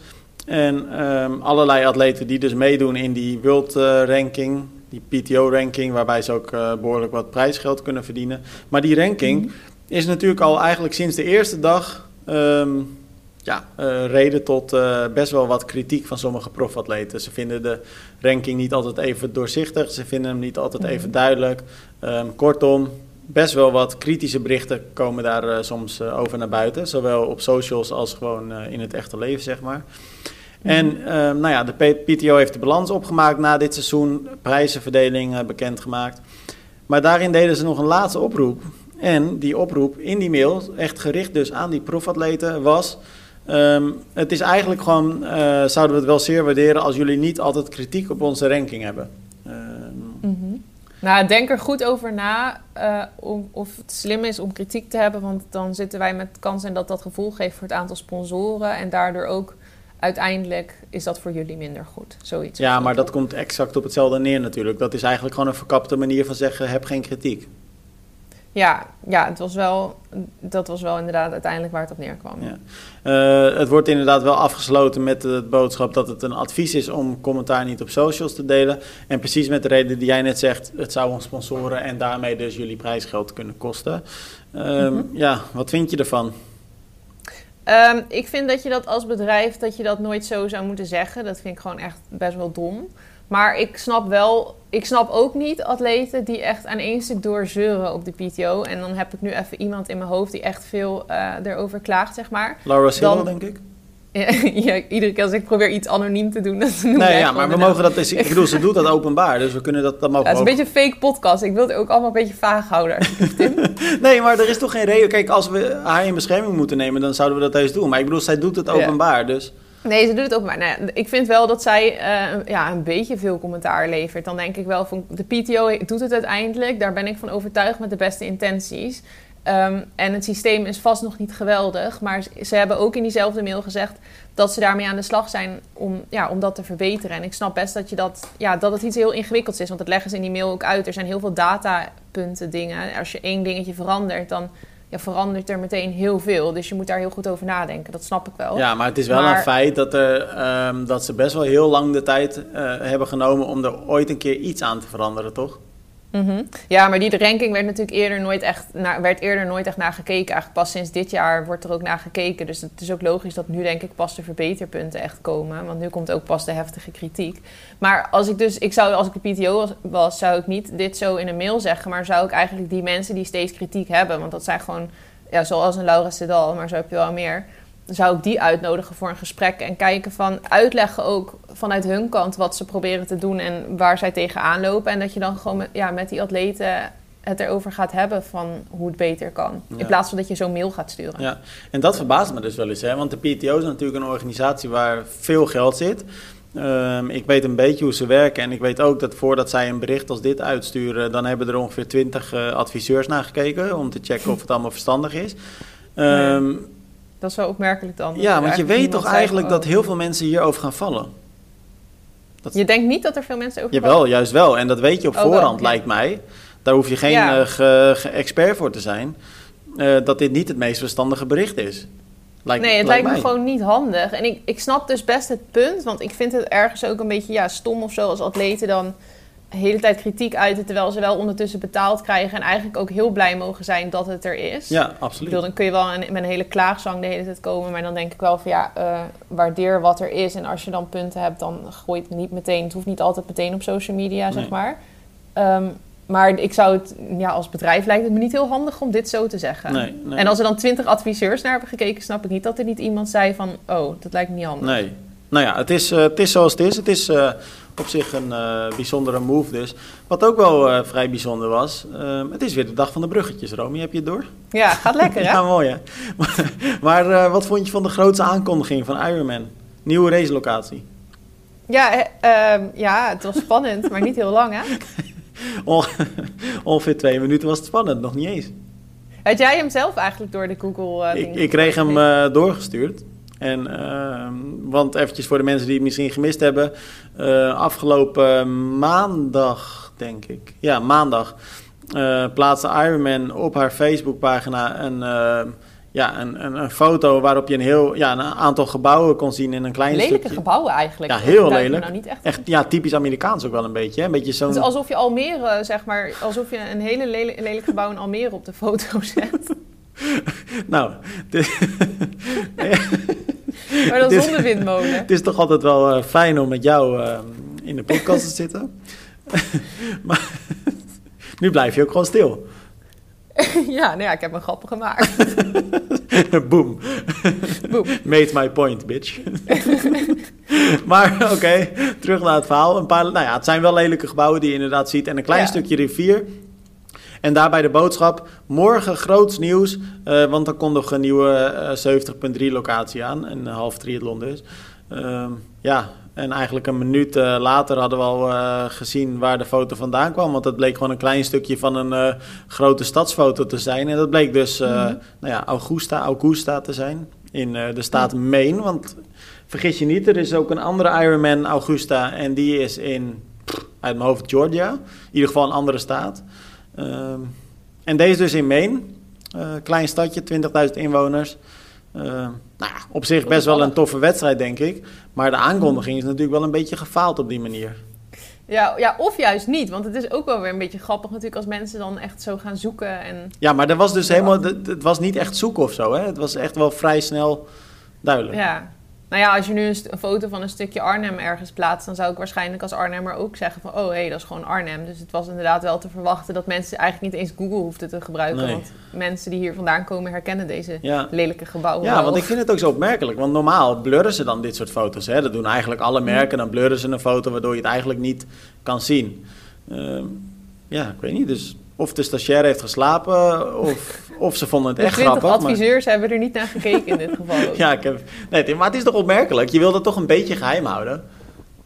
S1: En ehm, allerlei atleten die dus meedoen in die World Ranking, die PTO-ranking, waarbij ze ook eh, behoorlijk wat prijsgeld kunnen verdienen. Maar die ranking is natuurlijk al eigenlijk sinds de eerste dag ja, eh, reden tot eh, best wel wat kritiek van sommige profatleten. Ze vinden de ranking niet altijd even doorzichtig, ze vinden hem niet altijd
S2: Mhm.
S1: even duidelijk. Ehm, kortom, best wel wat kritische berichten komen daar eh, soms over naar buiten. Zowel op socials als gewoon in het echte leven, zeg maar. En ehm, nou ja, de PTO heeft de balans opgemaakt na dit seizoen, prijzenverdeling bekendgemaakt. Maar daarin deden ze nog een laatste oproep. En die oproep in die mail, echt gericht dus aan die profatleten, was... ehm, het is eigenlijk gewoon, eh, zouden we het wel zeer waarderen als jullie niet altijd kritiek op onze ranking hebben. Ehm,
S2: Mhm. Nou, denk er goed over na eh, om, of het slim is om kritiek te hebben. Want dan zitten wij met kans in dat dat gevolg heeft voor het aantal sponsoren. En daardoor ook uiteindelijk is dat voor jullie minder goed. Zoiets.
S1: ja, maar dat komt exact op hetzelfde neer natuurlijk. Dat is eigenlijk gewoon een verkapte manier van zeggen, heb geen kritiek.
S2: Ja, ja het was wel, dat was wel inderdaad uiteindelijk waar het op neerkwam.
S1: Ja. Eh, het wordt inderdaad wel afgesloten met het boodschap dat het een advies is om commentaar niet op socials te delen. En precies met de reden die jij net zegt, het zou ons sponsoren en daarmee dus jullie prijsgeld kunnen kosten. Ehm,
S2: Mhm.
S1: Ja, wat vind je ervan?
S2: Ehm, ik vind dat je dat als bedrijf dat je dat nooit zo zou moeten zeggen. Dat vind ik gewoon echt best wel dom. Maar ik snap wel, ik snap ook niet atleten die echt aan één stuk doorzeuren op de PTO. En dan heb ik nu even iemand in mijn hoofd die echt veel eh, erover klaagt, zeg maar.
S1: Laura Silva, denk ik?
S2: ja, iedere keer als ik probeer iets anoniem te doen, dan noem
S1: Nee, ja, maar we mogen dat... dus- Ik bedoel, ze doet dat openbaar, dus we kunnen dat... dat mogen
S2: Ja, het is een beetje een fake podcast. Ik wil het ook allemaal een beetje vaag houden,
S1: Nee, maar er is toch geen reden... Kijk, als we haar in bescherming moeten nemen, dan zouden we dat heus doen. Maar ik bedoel, zij doet het
S2: Ja.
S1: openbaar, dus...
S2: Nee, ze doet het ook maar. Ik vind wel dat zij eh, ja, een beetje veel commentaar levert. Dan denk ik wel van de PTO doet het uiteindelijk. Daar ben ik van overtuigd met de beste intenties. Ehm, en het systeem is vast nog niet geweldig. Maar ze- ze hebben ook in diezelfde mail gezegd dat ze daarmee aan de slag zijn om, ja, om dat te verbeteren. En ik snap best dat, je dat, ja, dat het iets heel ingewikkelds is. Want dat leggen ze in die mail ook uit. Er zijn heel veel datapunten dingen. Als je één dingetje verandert, dan ja, verandert er meteen heel veel. Dus je moet daar heel goed over nadenken. Dat snap ik wel.
S1: Ja, maar het is wel
S2: Maar-
S1: een feit dat, er, ehm, dat ze best wel heel lang de tijd eh, hebben genomen om er ooit een keer iets aan te veranderen, toch?
S2: Mhm. Ja, maar die ranking werd natuurlijk eerder nooit echt werd eerder nooit echt naar gekeken. Eigenlijk pas sinds dit jaar wordt er ook naar gekeken. Dus het is ook logisch dat nu denk ik pas de verbeterpunten echt komen. Want nu komt ook pas de heftige kritiek. Maar als ik dus, ik zou als ik de PTO was, was, zou ik niet dit zo in een mail zeggen. Maar zou ik eigenlijk die mensen die steeds kritiek hebben. Want dat zijn gewoon, ja, zoals een Laura Sedal, maar zo heb je wel meer. Zou ik die uitnodigen voor een gesprek en kijken van uitleggen ook vanuit hun kant wat ze proberen te doen en waar zij tegenaan lopen. En dat je dan gewoon met, ja, met die atleten het erover gaat hebben van hoe het beter kan.
S1: Ja.
S2: In plaats van dat je zo'n mail gaat sturen.
S1: Ja, en dat verbaast me dus wel eens, hè? want de PTO is natuurlijk een organisatie waar veel geld zit. Ehm, ik weet een beetje hoe ze werken en ik weet ook dat voordat zij een bericht als dit uitsturen, dan hebben er ongeveer twintig eh, adviseurs naar gekeken om te checken of het allemaal verstandig is. Ehm,
S2: Dat is wel opmerkelijk dan. dat
S1: ja, want je weet toch eigenlijk dat heel veel mensen hierover gaan vallen.
S2: oh. Je denkt niet dat er veel mensen over
S1: Jawel, juist wel. En dat weet je op
S2: Oh,
S1: voorhand, lijkt mij. Daar hoef je geen
S2: Ja.
S1: eh, ge- ge- expert voor te zijn. eh, dat dit niet het meest verstandige bericht is. Lijkt,
S2: nee, het lijkt me gewoon niet handig. En ik, ik snap dus best het punt, want ik vind het ergens ook een beetje ja, stom of zo als atleten dan de hele tijd kritiek uiten, terwijl ze wel ondertussen betaald krijgen en eigenlijk ook heel blij mogen zijn dat het er is.
S1: Ja,
S2: Ik
S1: absoluut.
S2: bedoel, dan kun je wel een- met een hele klaagzang de hele tijd komen, maar dan denk ik wel van ja, eh, waardeer wat er is. En als je dan punten hebt, dan gooi het niet meteen. Het hoeft niet altijd meteen op social media, zeg maar. Ehm, maar ik zou het, ja, als bedrijf lijkt het me niet heel handig om dit zo te zeggen.
S1: Nee, nee.
S2: En als er dan twintig adviseurs naar hebben gekeken, snap ik niet dat er niet iemand zei van, oh, dat lijkt me niet handig.
S1: Nee. Nou ja, het is, eh, het is zoals het is. Het is eh, op zich een eh, bijzondere move dus. Wat ook wel eh, vrij bijzonder was, eh, het is weer de dag van de bruggetjes, Romy. Heb je het door?
S2: Ja, gaat lekker hè?
S1: Ja, mooi hè. Maar, maar eh, wat vond je van de grootste aankondiging van Ironman? Nieuwe racelocatie.
S2: Ja, eh, ehm, ja, het was spannend, maar niet heel lang hè?
S1: On- Ongeveer twee minuten was het spannend, nog niet eens.
S2: Had jij hem zelf eigenlijk door de Google eh
S1: Ik, ik kreeg hem doorgestuurd. En, ehm, want eventjes voor de mensen die het misschien gemist hebben. eh, afgelopen maandag, denk ik. Ja, maandag. eh, plaatste Ironman op haar Facebookpagina een, eh, ja, een, een, een foto waarop je een, heel, ja, een aantal gebouwen kon zien in een klein
S2: Lelijke
S1: stukje.
S2: gebouwen eigenlijk.
S1: Ja, heel lelijk.
S2: Nou niet echt.
S1: Echt ja, typisch Amerikaans ook wel een beetje. Hè? Een beetje zo'n...
S2: Het is alsof je Almere, zeg maar, alsof je een hele lele- lelijk gebouw in Almere op de foto zet.
S1: Nou, dit-
S2: Maar dan
S1: Dit-
S2: zonder windmolen.
S1: Het is toch altijd wel eh, fijn om met jou eh, in de podcast te zitten. maar nu blijf je ook gewoon stil.
S2: ja, nou ja, ik heb een grap gemaakt.
S1: Boom. Made my point, bitch. maar oké, terug naar het verhaal. Een paar, nou ja, het zijn wel lelijke gebouwen die je inderdaad ziet. En een klein
S2: Ja.
S1: stukje rivier. En daarbij de boodschap, morgen groots nieuws. eh, want dan komt nog een nieuwe eh, 70.3 locatie aan. Een half triathlon dus. Ehm, ja, en eigenlijk een minuut eh, later hadden we al eh, gezien waar de foto vandaan kwam. Want dat bleek gewoon een klein stukje van een eh, grote stadsfoto te zijn. En dat bleek dus eh,
S2: Mhm.
S1: nou ja, Augusta, Augusta te zijn. In eh, de staat Maine. Want vergis je niet, er is ook een andere Ironman Augusta. En die is in, uit mijn hoofd, Georgia. In ieder geval een andere staat. Ehm, en deze dus in Maine. Eh, klein stadje, 20.000 inwoners. Ehm, nou ja, op zich best wel een toffe wedstrijd, denk ik. Maar de aankondiging is natuurlijk wel een beetje gefaald op die manier.
S2: Ja, ja, of juist niet. Want het is ook wel weer een beetje grappig natuurlijk als mensen dan echt zo gaan zoeken. En
S1: Ja, maar er was dus helemaal, het het was niet echt zoeken of zo. Hè? Het was echt wel vrij snel duidelijk.
S2: ja. Nou ja, als je nu een, foto van een stukje Arnhem ergens plaatst, dan zou ik waarschijnlijk als Arnhemmer ook zeggen van, oh hé, hey, dat is gewoon Arnhem. Dus het was inderdaad wel te verwachten dat mensen eigenlijk niet eens Google hoefden te gebruiken.
S1: Nee.
S2: Want mensen die hier vandaan komen herkennen deze
S1: Ja.
S2: lelijke gebouwen
S1: Ja,
S2: wel.
S1: want ik vind het ook zo opmerkelijk. Want normaal blurren ze dan dit soort foto's. Hè? Dat doen eigenlijk alle merken. Dan blurren ze een foto waardoor je het eigenlijk niet kan zien. Ehm, ja, ik weet niet. Dus of de stagiair heeft geslapen of, of ze vonden het
S2: De
S1: echt
S2: 20
S1: grappig. maar-
S2: adviseurs hebben er niet naar gekeken in dit geval.
S1: Ja, ik heb, nee, maar het is toch opmerkelijk. Je wil dat toch een beetje geheim houden.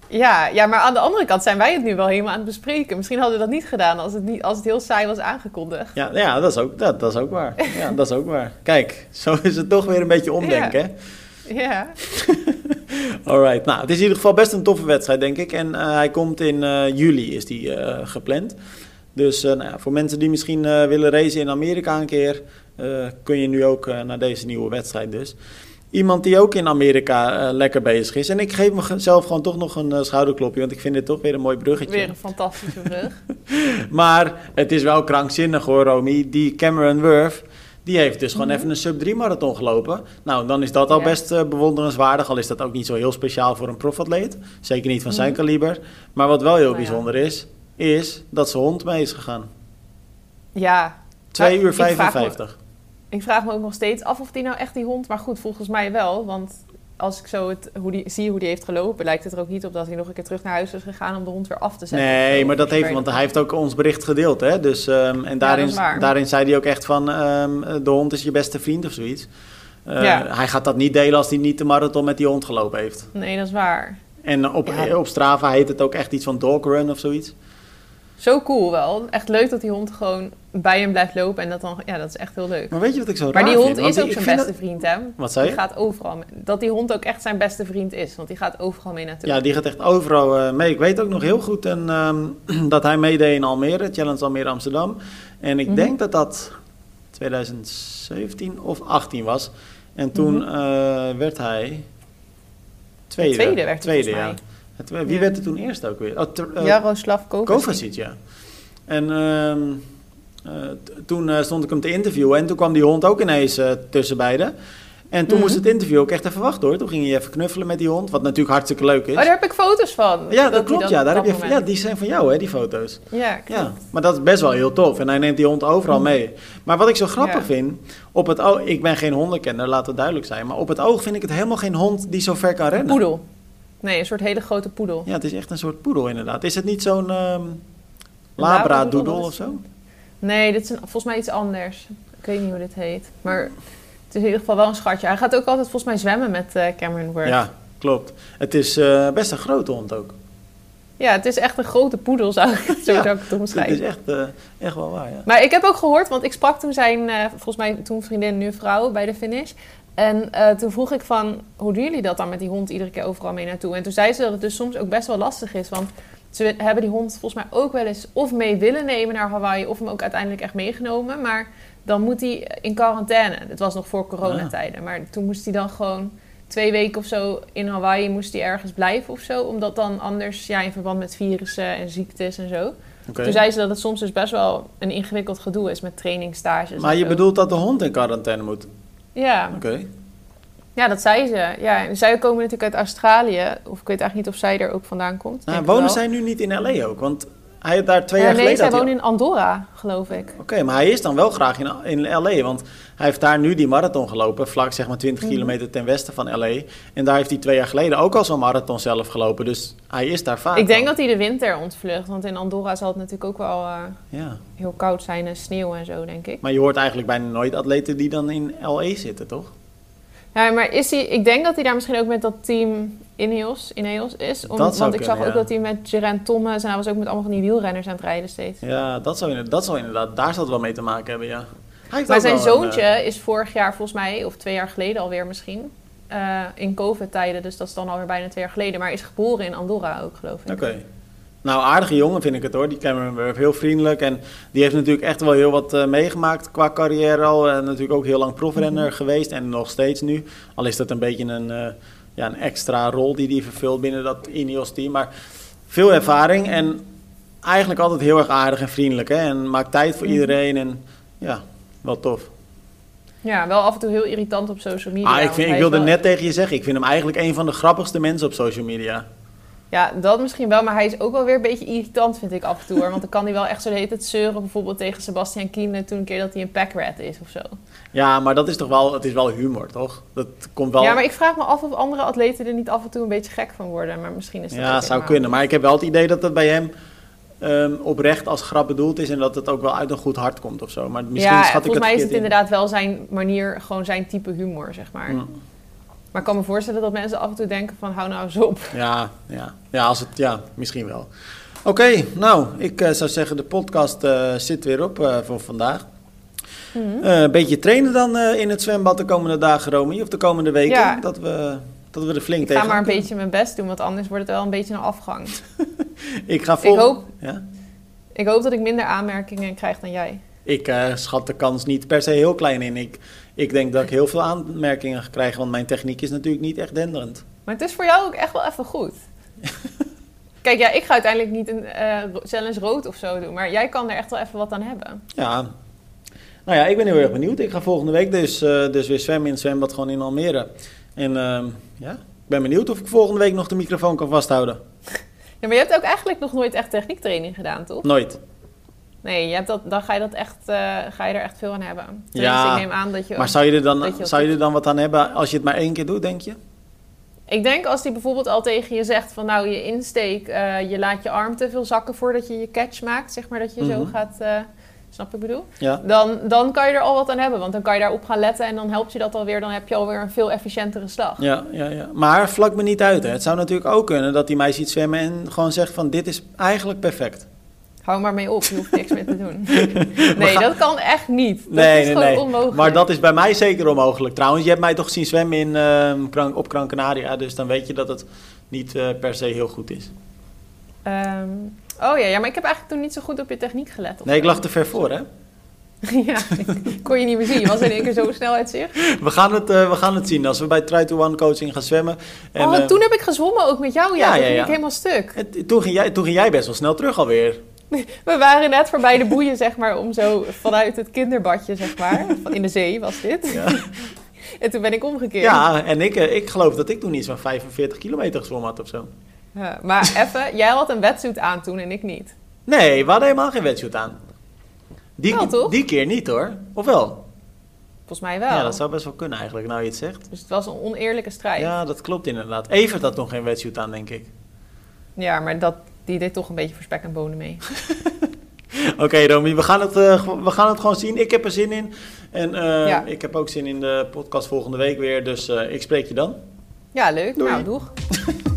S2: Ja, ja, maar aan de andere kant zijn wij het nu wel helemaal aan het bespreken. Misschien hadden we dat niet gedaan als het, niet, als het heel saai was aangekondigd.
S1: Ja, ja dat, is ook, dat, dat is ook waar. Ja, dat is ook waar. Kijk, zo is het toch weer een beetje omdenken.
S2: Ja.
S1: hè?
S2: Ja,
S1: Alright, nou, het is in ieder geval best een toffe wedstrijd, denk ik. En eh, hij komt in eh, juli, is die eh, gepland. Dus eh, nou ja, voor mensen die misschien eh, willen racen in Amerika een keer, eh, kun je nu ook naar deze nieuwe wedstrijd dus. Iemand die ook in Amerika lekker bezig is. En ik geef mezelf gewoon toch nog een schouderklopje, want ik vind dit toch weer een mooi bruggetje.
S2: weer een fantastische brug.
S1: Maar het is wel krankzinnig hoor, Romy. Die Cameron Wurf, die heeft dus gewoon
S2: Mhm.
S1: even een sub-3 marathon gelopen. Nou, dan is dat al
S2: Ja.
S1: best bewonderenswaardig. Al is dat ook niet zo heel speciaal voor een profatleet. Zeker niet van zijn
S2: Mhm.
S1: kaliber. Maar wat wel heel
S2: Nou ja.
S1: bijzonder is, is dat zijn hond mee is gegaan.
S2: Ja,
S1: 2
S2: Maar
S1: uur
S2: ik vraag me-
S1: 55.
S2: ik vraag me ook nog steeds af of die nou echt die hond... Maar goed, volgens mij wel, want als ik zo het, hoe die, zie hoe die heeft gelopen... lijkt het er ook niet op dat hij nog een keer terug naar huis is gegaan... om de hond weer af te zetten.
S1: Nee,
S2: zo.
S1: maar dat heeft, want hij heeft ook ons bericht gedeeld. Hè? Dus, ehm, en daarin, daarin zei hij ook echt van, ehm, de hond is je beste vriend of zoiets. Eh,
S2: Ja.
S1: Hij gaat dat niet delen als hij niet de marathon met die hond gelopen heeft.
S2: Nee, dat is waar.
S1: En op,
S2: Ja.
S1: op Strava heet het ook echt iets van dog run of zoiets.
S2: Zo cool wel. Echt leuk dat die hond gewoon bij hem blijft lopen. En dat dan, ja, dat is echt heel leuk.
S1: Maar weet je wat ik zo
S2: Maar
S1: raar
S2: die
S1: vind?
S2: hond is
S1: die-
S2: ook zijn beste
S1: dat-
S2: vriend, hè?
S1: Wat zei
S2: Die
S1: je?
S2: gaat overal mee. Dat die hond ook echt zijn beste vriend is. Want die gaat overal mee naartoe.
S1: Ja, die gaat echt overal eh, mee. Ik weet ook nog heel goed en, ehm, dat hij meedeed in Almere, Challenge Almere Amsterdam. En ik
S2: Mhm.
S1: denk dat dat 2017 of 18 was. En toen
S2: Mhm.
S1: eh, werd hij tweede.
S2: tweede werd hij
S1: tweede, ja.
S2: mij.
S1: Het- wie
S2: Ja.
S1: werd er toen eerst ook weer? Oh, ter- eh,
S2: Jaroslav Kovacic.
S1: Kovacic, ja. En ehm, eh, toen eh, stond ik hem te interviewen en toen kwam die hond ook ineens eh, tussen beiden. En toen
S2: Mhm.
S1: moest het interview ook echt even wachten hoor. Toen ging hij even knuffelen met die hond, wat natuurlijk hartstikke leuk is.
S2: Oh, daar heb ik foto's van.
S1: ja, dat, klopt. Ja, daar heb je, ja, die zijn van jou hè, die foto's.
S2: Ja, klopt.
S1: Ja, maar dat is best wel heel tof. En hij neemt die hond overal mee. Maar wat ik zo grappig
S2: Ja.
S1: vind, op het oog, ik ben geen hondenkenner, laat het duidelijk zijn. Maar op het oog vind ik het helemaal geen hond die zo ver kan rennen.
S2: Poedel. Nee, een soort hele grote poedel.
S1: Ja, het is echt een soort poedel inderdaad. Is het niet zo'n
S2: dat
S1: of zo?
S2: Nee, dit is een- volgens mij iets anders. Ik weet niet hoe dit heet. Maar het is in ieder geval wel een schatje. Hij gaat ook altijd volgens mij zwemmen met eh, Cameron Worth.
S1: Ja, klopt. Het is eh, best een grote hond ook.
S2: Ja, het is echt een grote poedel, zou ik, zo
S1: Ja,
S2: zou ik het
S1: Het
S2: omschrijven.
S1: is echt, eh, echt wel waar, ja.
S2: Maar ik heb ook gehoord, want ik sprak toen zijn, volgens mij toen vriendin, nu vrouw, bij de finish. En eh, toen vroeg ik van, hoe doen jullie dat dan met die hond iedere keer overal mee naartoe? En toen zei ze dat het dus soms ook best wel lastig is, want ze hebben die hond volgens mij ook wel eens of mee willen nemen naar Hawaii, of hem ook uiteindelijk echt meegenomen. Maar dan moet hij in quarantaine. Dit was nog voor coronatijden. Maar toen moest hij dan gewoon twee weken of zo in Hawaii moest hij ergens blijven of zo. Omdat dan anders, ja, in verband met virussen en ziektes en zo. Toen zei ze dat het soms dus best wel een ingewikkeld gedoe is met trainingstages.
S1: Maar je bedoelt dat de hond in quarantaine moet?
S2: Ja.
S1: Oké.
S2: ja, dat zei ze. Ja, en zij komen natuurlijk uit Australië. Of ik weet eigenlijk niet of zij er ook vandaan komt.
S1: Nou, wonen zij nu niet in L.A. ook? Want hij heeft daar twee
S2: Ja,
S1: jaar
S2: nee,
S1: geleden... had hij-
S2: wonen in Andorra, geloof ik.
S1: Oké, maar hij is dan wel graag in, in L.A. Want hij heeft daar nu die marathon gelopen, vlak zeg maar 20
S2: Mhm.
S1: kilometer ten westen van L.A. En daar heeft hij twee jaar geleden ook al zo'n marathon zelf gelopen. Dus hij is daar vaak.
S2: ik denk
S1: al.
S2: dat hij de winter ontvlucht. Want in Andorra zal het natuurlijk ook wel eh,
S1: Ja,
S2: heel koud zijn en sneeuw en zo, denk ik.
S1: maar je hoort eigenlijk bijna nooit atleten die dan in L.A. zitten, toch?
S2: Ja, maar is hij, ik denk dat hij daar misschien ook met dat team Ineos, Ineos is. Om, want ik zag ook dat hij met Geraint Thomas... en hij was ook met allemaal van die wielrenners aan het rijden steeds.
S1: Ja, dat zou, inderdaad, dat zou inderdaad, daar zal het wel mee te maken hebben, ja.
S2: Maar zijn
S1: een,
S2: zoontje
S1: eh,
S2: is vorig jaar volgens mij, of twee jaar geleden alweer misschien... eh, in COVID-tijden, dus dat is dan alweer bijna twee jaar geleden... maar is geboren in Andorra ook, geloof ik.
S1: Oké. Nou, aardige jongen vind ik het hoor. Die Cameron Wurf, heel vriendelijk. En die heeft natuurlijk echt wel heel wat eh, meegemaakt qua carrière al. En natuurlijk ook heel lang profrenner
S2: Mhm.
S1: geweest en nog steeds nu. Al is dat een beetje een, ja, een extra rol die hij vervult binnen dat Ineos-team. Maar veel ervaring en eigenlijk altijd heel erg aardig en vriendelijk. Hè? En maakt tijd voor
S2: Mhm.
S1: iedereen en ja, wel tof.
S2: Ja, wel af en toe heel irritant op social media.
S1: Ah, ik, vind, ik wilde net tegen je zeggen, ik vind hem eigenlijk een van de grappigste mensen op social media.
S2: Ja, dat misschien wel, maar hij is ook wel weer een beetje irritant, vind ik af en toe. Hoor. Want dan kan hij wel echt zo de hele tijd zeuren, bijvoorbeeld tegen Sebastian Kienle... toen een keer dat hij een packrat is of zo.
S1: Ja, maar dat is toch wel, het is wel humor, toch? Dat komt wel...
S2: Ja, maar ik vraag me af of andere atleten er niet af en toe een beetje gek van worden. Maar misschien is dat
S1: Ja, zou kunnen. Maar ik heb wel het idee dat het bij hem ehm, oprecht als grap bedoeld is en dat het ook wel uit een goed hart komt of zo. Maar misschien
S2: ja,
S1: schat ik
S2: volgens mij is het
S1: in.
S2: inderdaad wel zijn manier, gewoon zijn type humor, zeg maar. Maar ik kan me voorstellen dat mensen af en toe denken van, hou nou eens op.
S1: Ja, ja. ja, als het, ja misschien wel. Oké, nou, ik eh, zou zeggen, de podcast eh, zit weer op eh, voor vandaag.
S2: Mhm.
S1: Een beetje trainen dan in het zwembad de komende dagen, Romy, of de komende weken.
S2: Ja.
S1: Dat, we, dat we er flink
S2: Ik ga
S1: tegen
S2: maar een beetje mijn best doen, want anders wordt het wel een beetje een afgang.
S1: Ik ga vol...
S2: Ik hoop,
S1: Ja?
S2: ik hoop dat ik minder aanmerkingen krijg dan jij.
S1: Ik eh, schat de kans niet per se heel klein in. Ik, ik denk dat ik heel veel aanmerkingen ga krijgen, want mijn techniek is natuurlijk niet echt denderend.
S2: Maar het is voor jou ook echt wel even goed. Kijk, ja, ik ga uiteindelijk niet een eh, challenge rood of zo doen, maar jij kan er echt wel even wat aan hebben.
S1: Ja, nou ja, ik ben heel erg benieuwd. Ik ga volgende week dus, eh, dus weer zwemmen in het zwembad gewoon in Almere. En ehm, ja, ik ben benieuwd of ik volgende week nog de microfoon kan vasthouden.
S2: Ja, maar je hebt ook eigenlijk nog nooit echt techniektraining gedaan, toch?
S1: Nooit.
S2: Nee, je hebt dat, dan ga je, dat echt, eh, ga je er echt veel aan hebben. Tenminste,
S1: Ja,
S2: ik neem aan dat je...
S1: Maar zou je, er dan, zou je er dan wat aan hebben als je het maar één keer doet, denk je?
S2: Ik denk als die bijvoorbeeld al tegen je zegt van nou, je insteek, eh, je laat je arm te veel zakken voordat je je catch maakt, zeg maar dat je zo
S1: Mhm.
S2: gaat, eh, snap ik bedoel?
S1: Ja.
S2: Dan, dan kan je er al wat aan hebben, want dan kan je daarop gaan letten en dan helpt je dat alweer, dan heb je alweer een veel efficiëntere slag.
S1: Ja, ja, ja. Maar vlak me niet uit. Hè. Het zou natuurlijk ook kunnen dat hij mij ziet zwemmen en gewoon zegt van dit is eigenlijk perfect.
S2: Hou maar mee op, je hoeft niks meer te doen. Nee, dat kan echt niet. Dat
S1: Nee,
S2: is
S1: nee,
S2: gewoon
S1: nee.
S2: onmogelijk.
S1: Maar dat is bij mij zeker onmogelijk. Trouwens, je hebt mij toch zien zwemmen in, Kran- op Gran Canaria. Dus dan weet je dat het niet eh, per se heel goed is.
S2: Ehm, oh ja, ja, maar ik heb eigenlijk toen niet zo goed op je techniek gelet.
S1: Nee, ik lag te ver voor, hè?
S2: ja, ik kon je niet meer zien. Je was in één keer zo snel uit zicht.
S1: We gaan het, eh, we gaan het zien als we bij Try to One coaching gaan zwemmen. En,
S2: oh,
S1: eh,
S2: toen heb ik gezwommen ook met jou. Ja,
S1: Ja,
S2: toen
S1: ja,
S2: ging
S1: ja.
S2: ik helemaal stuk.
S1: toen, ging jij, toen ging jij best wel snel terug alweer.
S2: We waren net voorbij de boeien, zeg maar, om zo vanuit het kinderbadje, zeg maar. van- In de zee was dit.
S1: Ja,
S2: En toen ben ik omgekeerd.
S1: ja en ik, eh, ik geloof dat ik toen iets van 45 kilometer gezwommen had of zo.
S2: Ja, maar even, jij had een wetsuit aan toen en ik niet.
S1: Nee, we hadden helemaal geen wetsuit aan. Die,
S2: Wel, toch?
S1: die keer niet hoor. Of wel?
S2: Volgens mij wel.
S1: Ja, dat zou best wel kunnen eigenlijk, nou je het zegt.
S2: Dus het was een oneerlijke strijd. Ja,
S1: Ja, dat klopt inderdaad. Evert had toen geen wetsuit aan, denk ik.
S2: maar dat, die deed toch een beetje voor spek en bonen mee.
S1: Oké, Romy, we gaan, het, eh, we gaan het gewoon zien. Ik heb er zin in. En eh,
S2: Ja.
S1: ik heb ook zin in de podcast volgende week weer. Dus eh, ik spreek je dan.
S2: Ja, leuk.
S1: Doei.
S2: Nou, doeg.